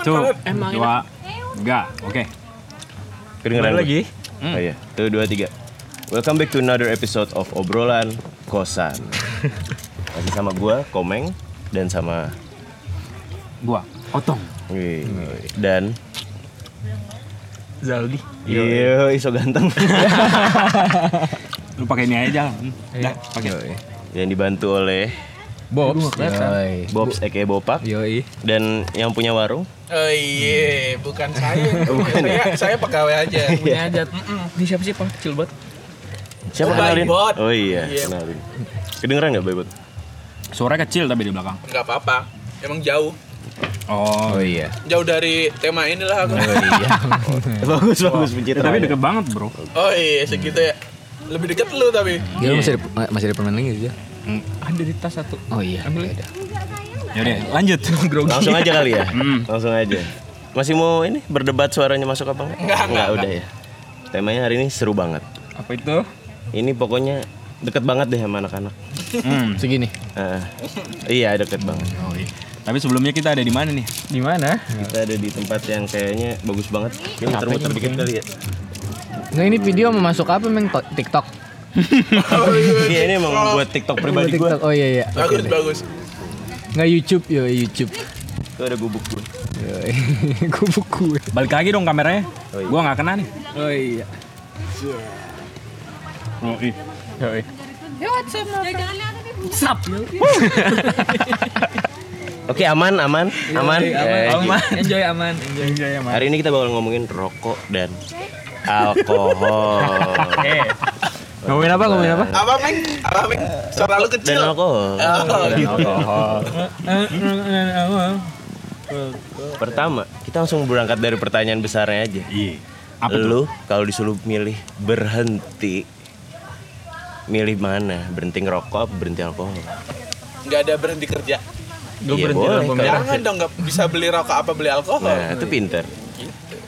Satu, dua, tiga. Oke. Kedengeran gue? lagi. Oh iya, tuh dua tiga. Welcome back to another episode of obrolan kosan. Masih sama gua, Komeng, dan sama Gua, Otong. wih, dan Zaldi. iya iso ganteng. Lu pakai ini aja. Hmm. Dah, pakai. yang dibantu oleh Bobs. Yoi. Bobs Eke Bopak Yoi. dan yang punya warung Oh iya, bukan saya. saya, saya pegawai aja. Punya aja. Ini siapa sih Pak? Kecil banget. Siapa Oh, kenalin? Baybot. Oh iya, Iya. kenalin. Kedengeran nggak Baybot? Suara kecil tapi di belakang. Enggak apa-apa. Emang jauh. Oh, iya. Jauh dari tema inilah aku. iya. bagus bagus pencitraan. Tapi deket banget, Bro. Oh iya, segitu ya. Lebih dekat lu tapi. Dia masih ada, masih ada permen lagi ya? Hmm. Ada di tas satu. Oh iya. Ambil ya. Yaudah, lanjut. Langsung aja kali ya. Hmm. Langsung aja. Masih mau ini berdebat suaranya masuk apa enggak? Enggak, enggak, udah ya. Temanya hari ini seru banget. Apa itu? Ini pokoknya deket banget deh sama anak-anak. Hmm. Segini. Ah, iya deket banget. Oh, iya. Tapi sebelumnya kita ada di mana nih? Di mana? Kita ada di tempat yang kayaknya bagus banget. Ini muter-muter dikit kali ya. Nggak ini video mau masuk apa meng To- TikTok? Iya ini emang buat TikTok pribadi gue. Oh iya iya. Bagus, bagus. Nggak YouTube yo YouTube. Itu ada gubuk gue. Yoi. Gue buku. Balik lagi dong kameranya. Oh, iya. Gua nggak kena nih. Oh iya. Oh, iya. Yoi. Oke aman aman aman. Eh, Aman. Enjoy aman. Enjoy. Hari ini kita bakal ngomongin rokok dan alkohol. Ngomongin apa? Ngomongin apa? Apa, Meng? Apa, Meng? Suara lu dan kecil. alkohol. Oh, Dan alkohol. Pertama, kita langsung berangkat dari pertanyaan besarnya aja. Iya. Apa tuh? Lu kalau disuruh milih berhenti milih mana? Berhenti ngerokok apa berhenti alkohol? Enggak ada berhenti kerja. Gue Iya, berhenti boleh, merah. Jangan dong nggak bisa beli rokok apa beli alkohol. Nah, itu pinter.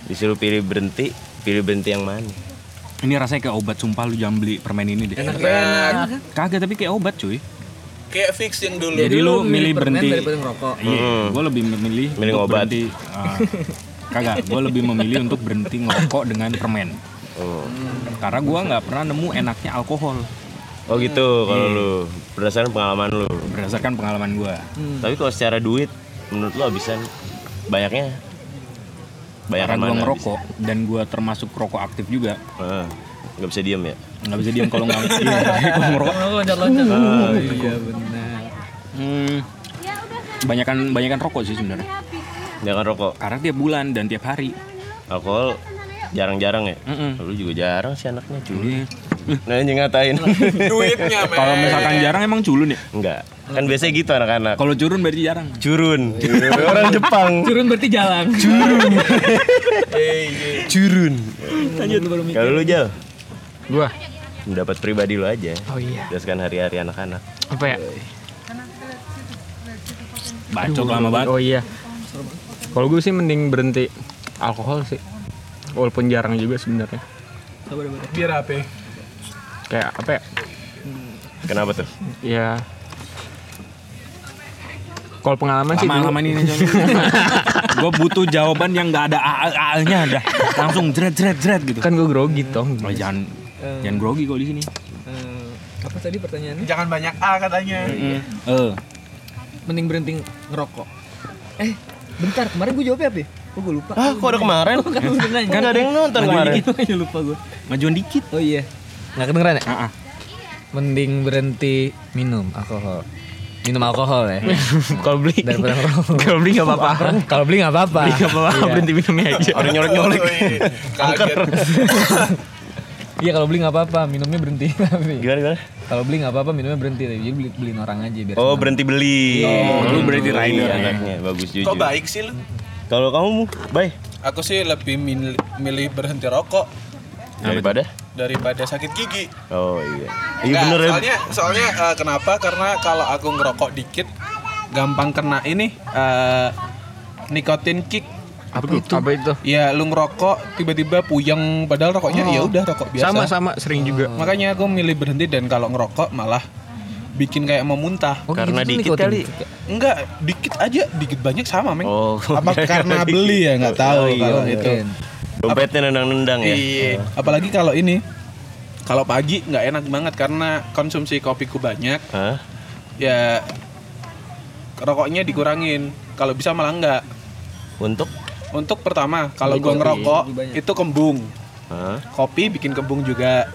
Disuruh pilih berhenti, pilih berhenti yang mana? Ini rasanya kayak obat sumpah lu jangan beli permen ini deh. Nah, Kagak tapi kayak obat cuy. kayak fix yang dulu. Jadi lu milih permen berhenti. daripada ngerokok. Iya, Hmm. gue lebih memilih Milih obat. berhenti. ah, kagak, gue lebih memilih untuk berhenti ngerokok dengan permen. Oh, Karena gue nggak pernah nemu enaknya alkohol oh gitu kalau lu berdasarkan pengalaman lu. berdasarkan pengalaman gue. Tapi kalau secara duit, menurut lu habisan banyaknya? Banyakan Karena gue ngerokok dan gue termasuk rokok aktif juga. Ah, nggak bisa diem ya? Nggak bisa diam kalau nggak iya, kalau ngerokok. Oh, loncat-loncat. Ah, iya benar. Hmm, banyakan banyakan rokok sih sebenarnya. Jangan rokok. Karena tiap bulan dan tiap hari. Alkohol jarang-jarang ya? Mm-mm. Lu juga jarang sih anaknya cuy. Iya. Nah ini ngatain. Duitnya. Kalau misalkan jarang emang culun ya. Enggak. Kan biasanya gitu anak-anak. Kalau curun berarti jarang. Curun. Orang Jepang. Turun berarti jalan. Eh, iya. Curun. Lanjut baru mikir. Kalau lu Jal, Gua. mendapat pribadi lu aja. Oh iya. Berdasarkan hari-hari anak-anak. Apa ya? Bacot lama banget. Oh iya. Kalau gue sih mending berhenti alkohol sih. Walaupun jarang juga sebenarnya. Biar apa? Kayak apa ya? Kenapa tuh? Ya kalau pengalaman sih dulu, Lama-lama ini Gue butuh jawaban yang nggak ada a-nya dah. Langsung jret jret jret gitu. kan gue grogi tong. Oh, jangan jangan grogi kok di sini. Eh, apa tadi pertanyaannya? Jangan banyak A katanya. Eh, Mending berhenti ngerokok. Eh, bentar. Kemarin gue jawabnya apa ya? Oh, gue lupa. Ah, kok ada kemarin? Kan lu udah nanya. Kan ada yang nonton kemarin. Makanya lupa gue. majuan dikit. Oh iya. Nggak kedengeran ya? Ah, ah. Mending berhenti minum alkohol. Minum alkohol ya. Kalau beli Daripada kalau beli nggak apa-apa. Kalau beli nggak apa-apa. Beli nggak apa-apa, Iya. berhenti minumnya aja. Orang nyolek-nyolek. Oh, iya. Kaget. Iya kalau beli nggak apa-apa, minumnya berhenti tapi. Gimana gimana? Kalau beli nggak apa-apa, minumnya berhenti. Tapi jadi beli beliin orang aja biar. Oh, berhenti beli. Oh, lu Iya, rider ya. anaknya. Bagus jujur. Kok baik sih lu? Kalau kamu, bye. Aku sih lebih milih, milih berhenti rokok Daripada? daripada sakit gigi. Oh iya. Iya bener ya. Soalnya, soalnya eh, kenapa? Karena kalau aku ngerokok dikit, gampang kena ini eh, nikotin kick. Apa itu? Apa itu? Ya lu ngerokok tiba-tiba puyeng padahal rokoknya ya udah rokok biasa. Sama-sama sering juga. Makanya aku milih berhenti dan kalau ngerokok malah bikin kayak mau muntah. Oh, Karena gitu dikit nikotin. kali. Enggak, dikit aja, dikit banyak sama, Meng. Oh, Apa karena beli ya nggak tahu Oh, iya, kalau iya. itu. Dompetnya nendang-nendang ya. Iya. Apalagi kalau ini kalau pagi nggak enak banget karena konsumsi kopiku banyak, Hah? ya rokoknya dikurangin. Kalau bisa malah enggak. Untuk? Untuk pertama, kalau gua ngerokok itu kembung. Hah? Kopi bikin kembung juga.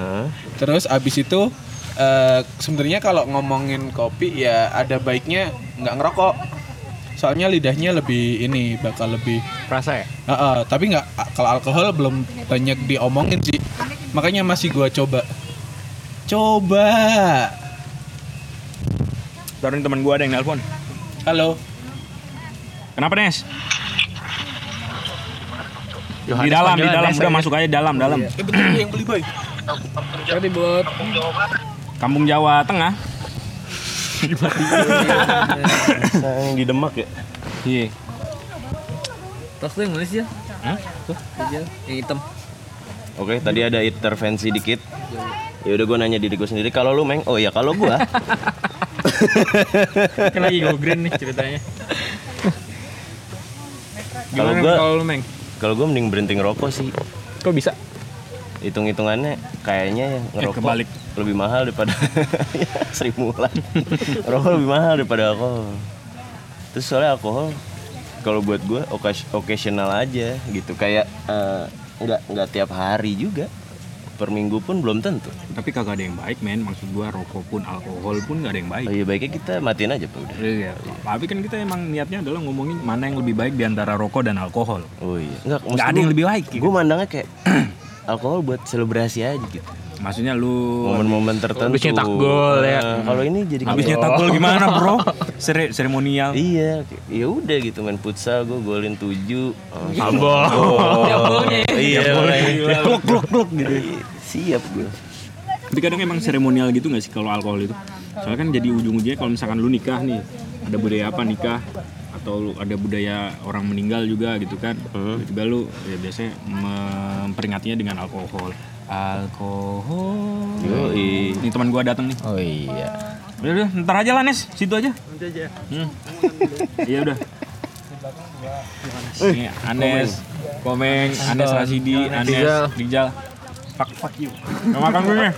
Hah? Terus abis itu eh, sebenarnya kalau ngomongin kopi ya ada baiknya nggak ngerokok. Soalnya lidahnya lebih ini bakal lebih Rasa ya? Heeh, tapi nggak kalau alkohol belum banyak diomongin sih. Makanya masih gua coba. Coba. Ini teman gua ada yang nelpon. Halo. Kenapa Nes? di Yohanes dalam, di panggilan dalam udah masuk aja dalam, dalam. Eh betul yang beli boy. Tadi buat Kampung Jawa Tengah. Yang di Demak ya? Iya. tas tuh yang mana sih ya? Hah? Tuh, aja yang hitam. Oke, tadi ada intervensi dikit. Ya udah gue nanya diri gue sendiri. Kalau lu meng, oh ya kalau gua Kan lagi go green nih ceritanya. Kalau gua- kalau lu meng? kalau gue mending berhenti ngerokok sih. Kok bisa? Hitung-hitungannya kayaknya yang ngerokok kebalik. lebih mahal daripada ya, Sri Mulan. Rokok lebih mahal daripada alkohol. Terus soalnya alkohol kalau buat gue occasional aja gitu kayak eh, nggak nggak tiap hari juga per minggu pun belum tentu. Tapi kagak ada yang baik, men. Maksud gua rokok pun alkohol pun gak ada yang baik. Oh iya baiknya kita matiin aja pak udah. Iya. Tapi kan kita emang niatnya adalah ngomongin mana yang lebih baik di antara rokok dan alkohol. Oh iya. Nggak, Nggak ada yang lebih baik. gitu. Gue mandangnya kayak alkohol buat selebrasi aja gitu. Maksudnya lu Momen-momen tertentu. Habis nyetak gol, ya. Nah, Kalau ini jadi habis nyetak gol gimana, Bro? Sere seremonial. Iya, ya udah gitu main futsal gue golin 7 Abol. Iya, makanya. Glok glok glok gitu. Siap gue. Tapi kadang emang seremonial gitu gak sih kalau alkohol itu? Soalnya kan jadi ujung-ujungnya kalau misalkan lu nikah nih, ada budaya apa nikah atau lu ada budaya orang meninggal juga gitu kan. Tiba-tiba lu ya biasanya memperingatinya dengan alkohol. Alkohol. Yoi. Ini teman gua datang nih. Oh iya. Udah udah, ntar aja lah Nes, situ aja. Hmm. Iya udah. Nih, Anes, Komeng, Anes Rasidi, Anes. Rijal. Fuck, fuck you. Mau makan dulu nih.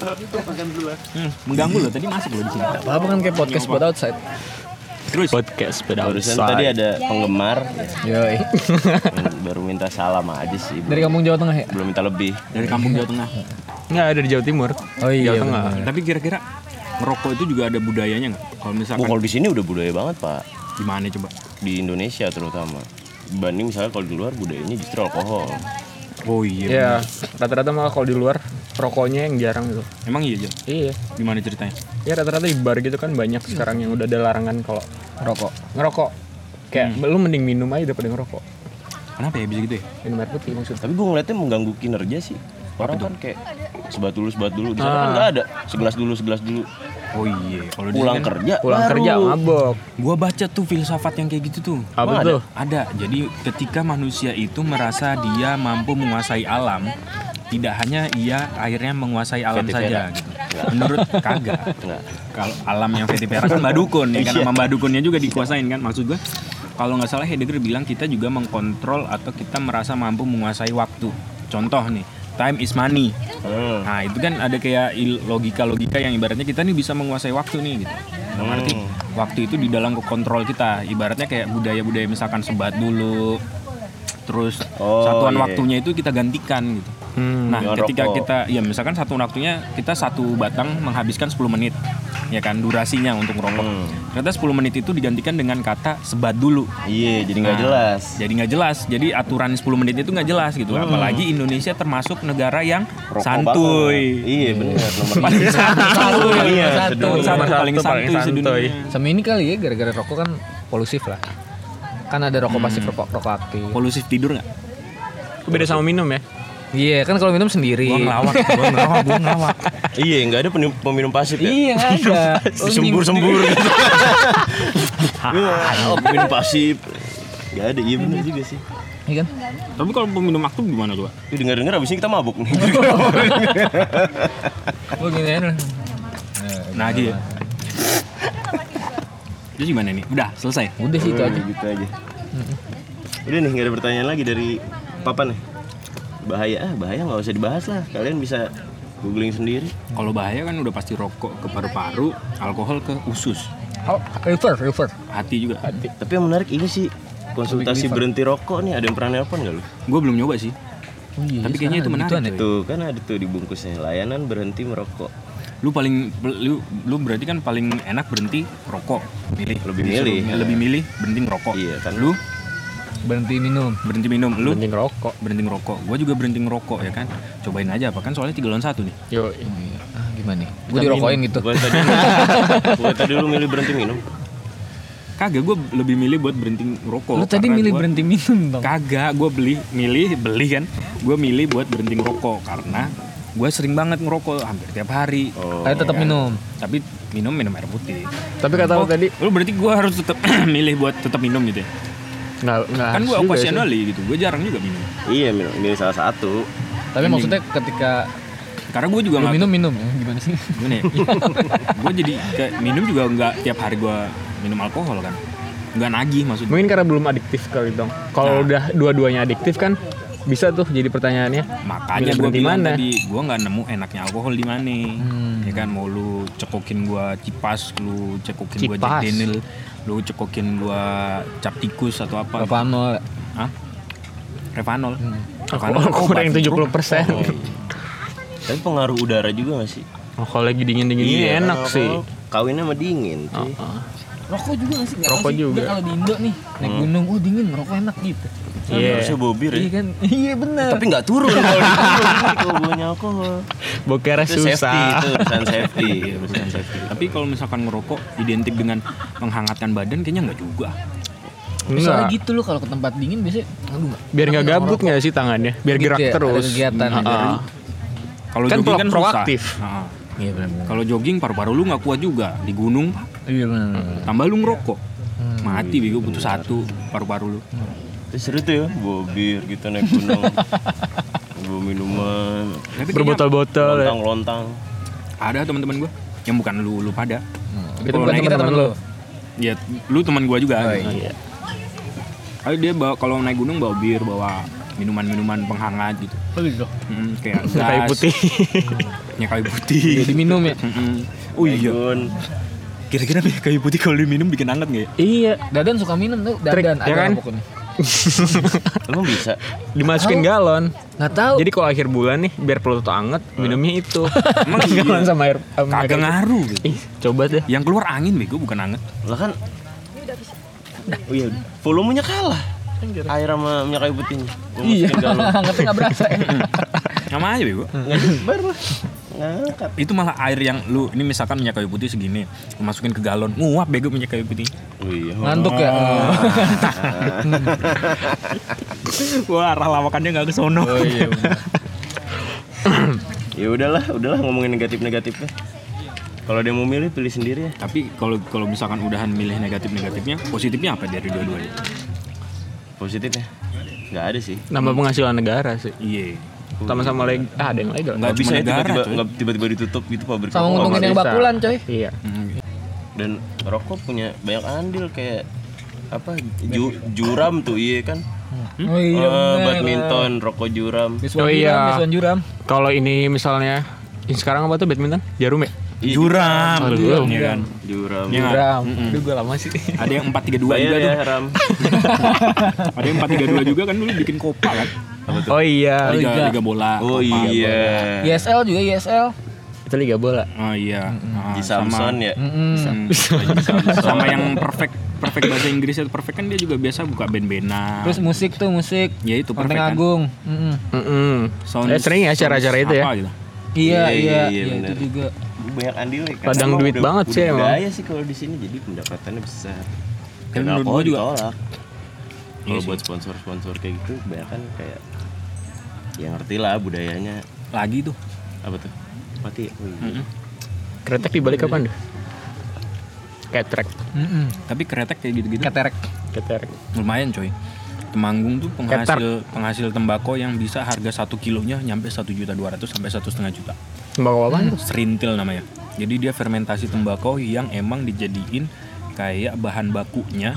Hmm, mengganggu loh, tadi masuk loh di sini. Apa kan kayak podcast buat outside. Terus, Podcast beda Barusan tadi ada penggemar Yoi. baru minta salam aja sih. Dari kampung Jawa Tengah ya? Belum minta lebih. dari kampung Jawa Tengah. Nggak ada di Jawa Timur. Oh iya. Jawa Tengah. bener. Tapi kira-kira ngerokok itu juga ada budayanya nggak? Kalau Oh, misalkan kalau di sini udah budaya banget pak. gimana coba? Di Indonesia terutama. Dibanding misalnya kalau di luar budayanya justru alkohol. Oh iya. Ya, rata-rata malah kalau di luar rokoknya yang jarang gitu. Emang iya, Jal? Iya. Gimana ceritanya? Ya rata-rata di bar gitu kan banyak sekarang yang udah ada larangan kalau Rokok. ngerokok. Kayak lu mending minum aja daripada ngerokok. Kenapa ya bisa gitu ya? Minum air putih maksudnya. Tapi gue ngeliatnya mengganggu kinerja sih. Orang kan kayak sebat dulu sebat dulu. Di sana kan nggak ada. Segelas dulu segelas dulu. Oh iya, kalau Pulang kan kerja. Pulang baru. kerja mabok. Gua baca tuh filsafat yang kayak gitu tuh. Apa tuh? Ada. Jadi ketika manusia itu merasa dia mampu menguasai alam, tidak hanya ia akhirnya menguasai alam Veti saja gitu. Menurut kagak. Kalau alam yang Vera kan Mbak Dukun ya kan sama Mbak Dukunnya juga dikuasain kan maksud gua. Kalau nggak salah Heidegger bilang kita juga mengkontrol atau kita merasa mampu menguasai waktu. Contoh nih, time is money. Hmm. Nah itu kan ada kayak logika-logika yang ibaratnya kita nih bisa menguasai waktu nih gitu. Dalam arti waktu itu di dalam kontrol kita. Ibaratnya kayak budaya-budaya misalkan sebat dulu, terus Oh, satuan iya. waktunya itu kita gantikan gitu. Hmm. Nah Dengan ketika rokok. kita, ya misalkan satu waktunya kita satu batang menghabiskan 10 menit, ya kan durasinya untuk merokok. Hmm. Ternyata 10 menit itu digantikan dengan kata sebat dulu. Iya, jadi nggak Nah, jelas. Jadi nggak jelas. Jadi aturan 10 menit itu nggak jelas gitu. Apalagi Indonesia termasuk negara yang Rokok santuy. banget. Iya benar nomor Paling tiga. santuy. Iya, Satu. satu paling satu santuy santuy. sedunia. Sama ini kali ya gara-gara rokok kan polusif lah. Kan ada rokok pasif Hmm. rokok rokok aktif. Polutif tidur nggak? Beda sama minum ya. Iya kan kalau minum sendiri. Gua ngelawak, gua ngelawak, gua ngelawak. Iya, nggak ada peminum pasif ya. Iya nggak ada. Lu Sembur-sembur gitu. oh, peminum pasif. Gak ada, iya bener juga sih. Iya kan? Tapi kalau peminum aktif gimana coba? Ini denger-denger abis ini kita mabuk nih. Lu gini aja. Nah, gitu ya. Terus gimana nih? Udah selesai. Udah sih itu Oh, aja. gitu aja. Udah nih nggak ada pertanyaan lagi dari papan nih. Bahaya ah, bahaya nggak usah dibahas lah. Kalian bisa googling sendiri. Kalau bahaya kan udah pasti rokok ke paru-paru, alkohol ke usus, Oh, river. hati juga. Tapi yang menarik ini sih konsultasi berhenti rokok nih. Ada yang pernah nelpon nggak lu? Gue belum nyoba sih. Oh, iya, Tapi kayaknya itu menarik. gituan ya. Tuh kan ada tuh dibungkusnya layanan berhenti merokok. Lu paling lu lu berarti kan paling enak berhenti rokok, milih. Lebih milih. Lebih milih berhenti ngerokok. Iya kan. Lu Berhenti minum. berhenti minum, lu Mending rokok. berhenti ngerokok. Gue juga berhenti ngerokok ya kan. Cobain aja apa kan soalnya tiga lawan satu nih. Yo. Ah, gimana nih? Gue dirokokin gitu. Bukan tadi, bukan tadi lu milih berhenti minum. Kagak, gue lebih milih buat berhenti ngerokok. Lu tadi milih gua- berhenti minum dong. Kagak, gue beli, milih, beli kan. Gue milih buat berhenti ngerokok karena gue sering banget ngerokok hampir tiap hari. Oh. Ayo tetap minum. Tapi minum minum air putih. Tapi kata lu tadi Lu berarti gue harus tetap milih buat tetap minum gitu ya? Nggak nggak kan gue occasionally gitu, gue jarang juga minum. Iya minum, milih salah satu. Tapi maksudnya ketika Karena gue juga nggak minum minum ya gimana sih? gimana ya? gue jadi kayak minum juga nggak tiap hari gue minum alkohol kan, nggak nagih maksudnya. Mungkin karena belum adiktif kali dong. Kalau Nah. udah dua-duanya adiktif kan bisa tuh jadi pertanyaannya. Makanya gue bilang mana? tadi, gue nggak nemu enaknya alkohol di mana. Ya kan mau lu cekokin gue cipas, lu cekokin gue. Jack Daniel, lu cekokin gue cap tikus atau apa? Ravanol. Hah? Revanol. Alkohol kurang obat, 70 bro. persen. Oh, iya. Tapi pengaruh udara juga gak sih? Kalau lagi dingin-dingin ini Iya, enak sih. Kawinnya sama dingin cuy. Rokok juga nggak sih? Nggak Rokok sih. juga. Gua Kalau di Indo nih naik gunung, oh dingin ngerokok enak gitu. Iya. Harusnya bobir Iya ya. kan? Iya benar. Tapi nggak turun kalau kalau bawanya alkohol. Bokernya Itu safety susah. itu urusan safety. Iya, urusan safety. Tapi kalau misalkan ngerokok identik dengan menghangatkan badan, kayaknya nggak juga. Soalnya Enggak. gitu loh kalau ke tempat dingin biasanya aduh nggak. Biar nggak gabut nggak sih tangannya? Biar Gitu gerak ya, ada terus. kegiatan. Heeh. Kalau Kan jogging kan pro- proaktif. susah. Heeh. Iya benar. Kalau jogging paru-paru lu nggak kuat juga di gunung, Iya benar. tambah lu ngerokok. Mati bego butuh satu paru-paru lu. Terus seru tuh ya, bobir gitu naik gunung. Bawa minuman, Tapi Berbotol-botol ya. lontang-lontang. ada teman-teman gua yang bukan lu lu pada. Itu Kalau bukan naik kita teman lu. Ya, lu teman gua juga. Oh, gitu. Iya. Ayo dia bawa kalau naik gunung bawa bir, bawa minuman-minuman penghangat gitu. Oh gitu. Mm, kayak Kayu gas, putih. minyak kayu putih. Jadi minum ya. Oh iya, kira-kira minyak kayu putih kalau diminum bikin hangat nggak ya? iya. Dadan suka minum tuh, Trik, Dadan ya ada kan? pokoknya. Emang bisa? Dimasukin galon. Nggak tahu. Jadi kalau akhir bulan nih biar perut tuh anget, minumnya itu. Emang iya? galon sama air. sama Kagak ngaruh gitu. Ih, coba deh. Yang keluar angin bego bukan anget. Lah kan Oh iya, udah. volumenya kalah. Air sama minyak kayu putihnya. Gua Iya, ngerti nggak berasa. ya. Sama aja bego. Lah. Ngangkat. Itu malah air yang lu ini misalkan minyak kayu putih segini, lu masukin ke galon, nguap bego minyak kayu putih. Oh iya. Ngantuk ya. Wah, arah lawakannya nggak ke sono. Oh iya. Ya udahlah, udahlah ngomongin negatif-negatifnya. Kalau dia mau milih pilih sendiri ya. Tapi kalau kalau misalkan udahan milih negatif-negatifnya, positifnya apa dari dua-duanya? Positifnya nggak ada sih. Nambah penghasilan negara sih. Iya. Sama-sama leg ah, ada yang legal. Nggak bisa ya tiba-tiba tiba-tiba ditutup gitu pabrik. Sama rokok. nguntungin yang bakulan coy. Iya. Dan rokok punya banyak andil kayak apa ju- juram tuh iya kan Oh iya. Eh, bener. badminton rokok juram Oh Juram, iya. Juram. Kalau ini misalnya ini sekarang apa tuh badminton? Jarum ya? Juram, Aduh, Iya iya. kan. juram Iya? Juram. Aduh gue lama sih. Ada yang 432 bayar juga ya tuh. haram Ada yang 432 juga kan dulu bikin kopa kan. Oh iya. Liga, Liga. Liga bola. oh Kopa. iya ISL juga ISL. Itu liga bola. Oh iya. Ah, di sama- Samson ya Mm-mm. Hmm. sama yang perfect perfect bahasa Inggris itu perfect kan dia juga biasa buka band-bandan. Terus musik tuh musik. ya itu perfect kan. Agung. Mm-mm. Mm-mm. Sound- Eh, sering ya acara-acara itu ya. gitu. Iya Iya, iya iya, iya bener. itu juga. Banyak andil ya Ladang duit banget sih emang. budaya sih kalau di sini jadi pendapatannya besar Kan alkohol juga- ditolak Iya kalau buat sponsor-sponsor kayak gitu kebanyakan kayak ya ngerti lah budayanya Lagi tuh. apa tuh mati oh, iya. Kretek dibalik kapan tuh? Ketrek. Mm-mm. Tapi kretek kayak gitu-gitu Keterek. Ketrek. lumayan coy. Temanggung tuh penghasil penghasil tembakau yang bisa harga satu kilonya nyampe satu juta dua ratus sampai satu setengah juta. Tembakau apa tuh? Serintil namanya. Jadi dia fermentasi tembakau yang emang dijadiin kayak bahan bakunya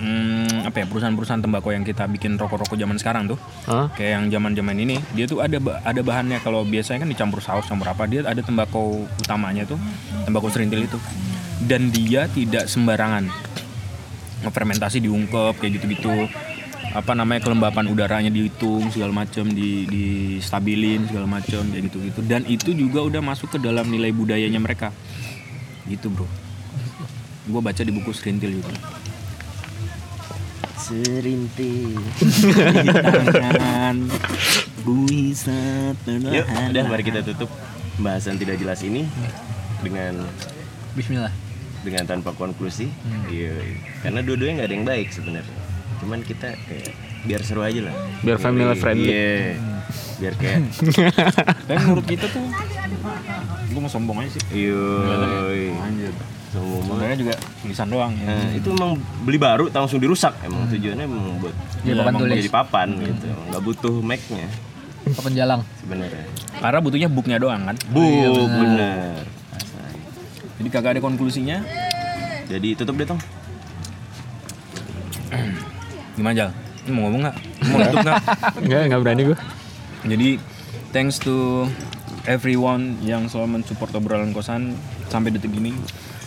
hmm, apa ya perusahaan-perusahaan tembakau yang kita bikin rokok-rokok zaman sekarang tuh Hah? kayak yang zaman-zaman ini dia tuh ada ada bahannya kalau biasanya kan dicampur saus campur apa dia ada tembakau utamanya tuh tembakau serintil itu dan dia tidak sembarangan fermentasi diungkep kayak gitu-gitu apa namanya kelembapan udaranya dihitung segala macam di di stabilin segala macam kayak gitu-gitu dan itu juga udah masuk ke dalam nilai budayanya mereka gitu bro gue baca di buku serintil juga Serintil. Tangan Yuk, udah mari kita tutup pembahasan tidak jelas ini dengan Bismillah. dengan tanpa konklusi. Iya, iya. karena dua-duanya nggak ada yang baik sebenarnya. Cuman kita kayak biar seru aja lah. Biar family friendly. Iya. Biar kayak tapi menurut kita tuh gue mau sombong aja sih yoi. anjir sebenarnya juga tulisan doang ya. Nah, itu emang beli baru langsung dirusak. Emang tujuannya emang buat Jadi papan tulis. jadi papan gitu. Nggak butuh Mac-nya Papan jalang. sebenarnya. karena butuhnya booknya doang kan Bu, bener. Asal. jadi kagak ada konklusinya Jadi tutup deh tong. gimana Jal? Mau ngomong nggak? Mau tutup nggak? Enggak, enggak berani gue. Jadi thanks to everyone yang selalu mensupport obrolan kosan sampai detik ini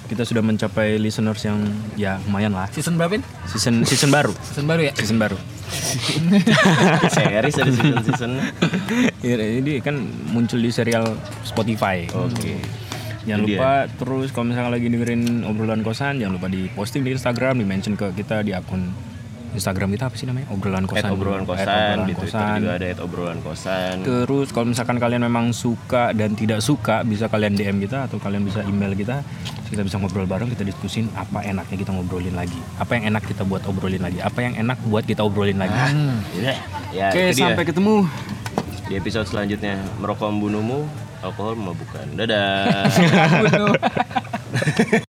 kita sudah mencapai listeners yang ya lumayan lah Season berapa ini? season season baru Season baru ya? season baru Series ada season-season. Ya, ini kan muncul di serial Spotify Oke. jangan Itu dia. lupa terus kalau misalnya lagi dengerin obrolan kosan jangan lupa di posting di Instagram di mention ke kita di akun Instagram kita apa sih namanya obrolan At kosan obrolan At kosan, obrolan di Twitter kosan. juga ada at obrolan kosan. Terus kalau misalkan kalian memang suka dan tidak suka bisa kalian DM kita atau kalian bisa email kita. Kita bisa ngobrol bareng, kita diskusin apa enaknya kita ngobrolin lagi. Apa yang enak kita buat obrolin lagi. Apa yang enak buat kita obrolin lagi. Ya, ya Oke, itu dia. sampai ketemu. di episode selanjutnya merokok membunuhmu, alkohol memabukkan. Dadah.